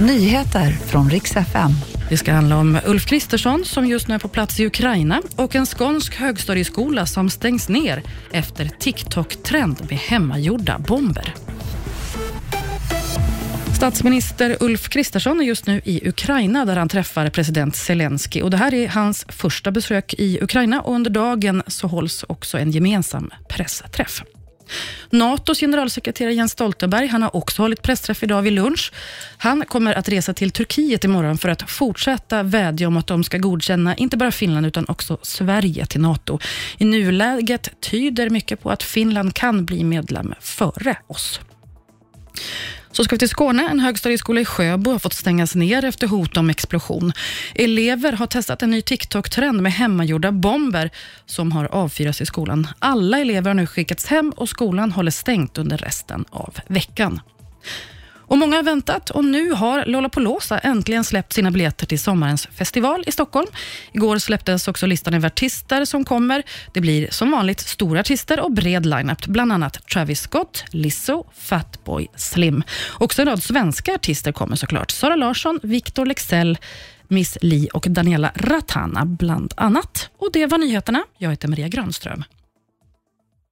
Nyheter från riks FM. Det ska handla om Ulf Kristersson som just nu är på plats i Ukraina och en skånsk högstadieskola som stängs ner efter TikTok-trend med hemmagjorda bomber. Statsminister Ulf Kristersson är just nu i Ukraina där han träffar president Zelensky. Och det här är hans första besök i Ukraina och under dagen så hålls också en gemensam pressträff. NATOs generalsekreterare Jens Stoltenberg han har också hållit pressträff idag vid lunch. Han kommer att resa till Turkiet imorgon för att fortsätta vädja om att de ska godkänna inte bara Finland utan också Sverige till NATO. I nuläget tyder mycket på att Finland kan bli medlem före oss. Så ska vi till Skåne. En högstadieskola i Sjöbo har fått stängas ner efter hot om explosion. Elever har testat en ny TikTok-trend med hemmagjorda bomber som har avfyrats i skolan. Alla elever har nu skickats hem och skolan håller stängt under resten av veckan. Och Många har väntat och nu har Lollapalooza äntligen släppt sina biljetter till sommarens festival i Stockholm. Igår släpptes också listan över artister som kommer. Det blir som vanligt stora artister och bred lineup, bland annat Travis Scott, Lizzo, Fatboy Slim. Också en rad svenska artister kommer såklart. Sara Larsson, Victor Lexell, Miss Li och Daniela Ratana bland annat. Och Det var nyheterna. Jag heter Maria Granström.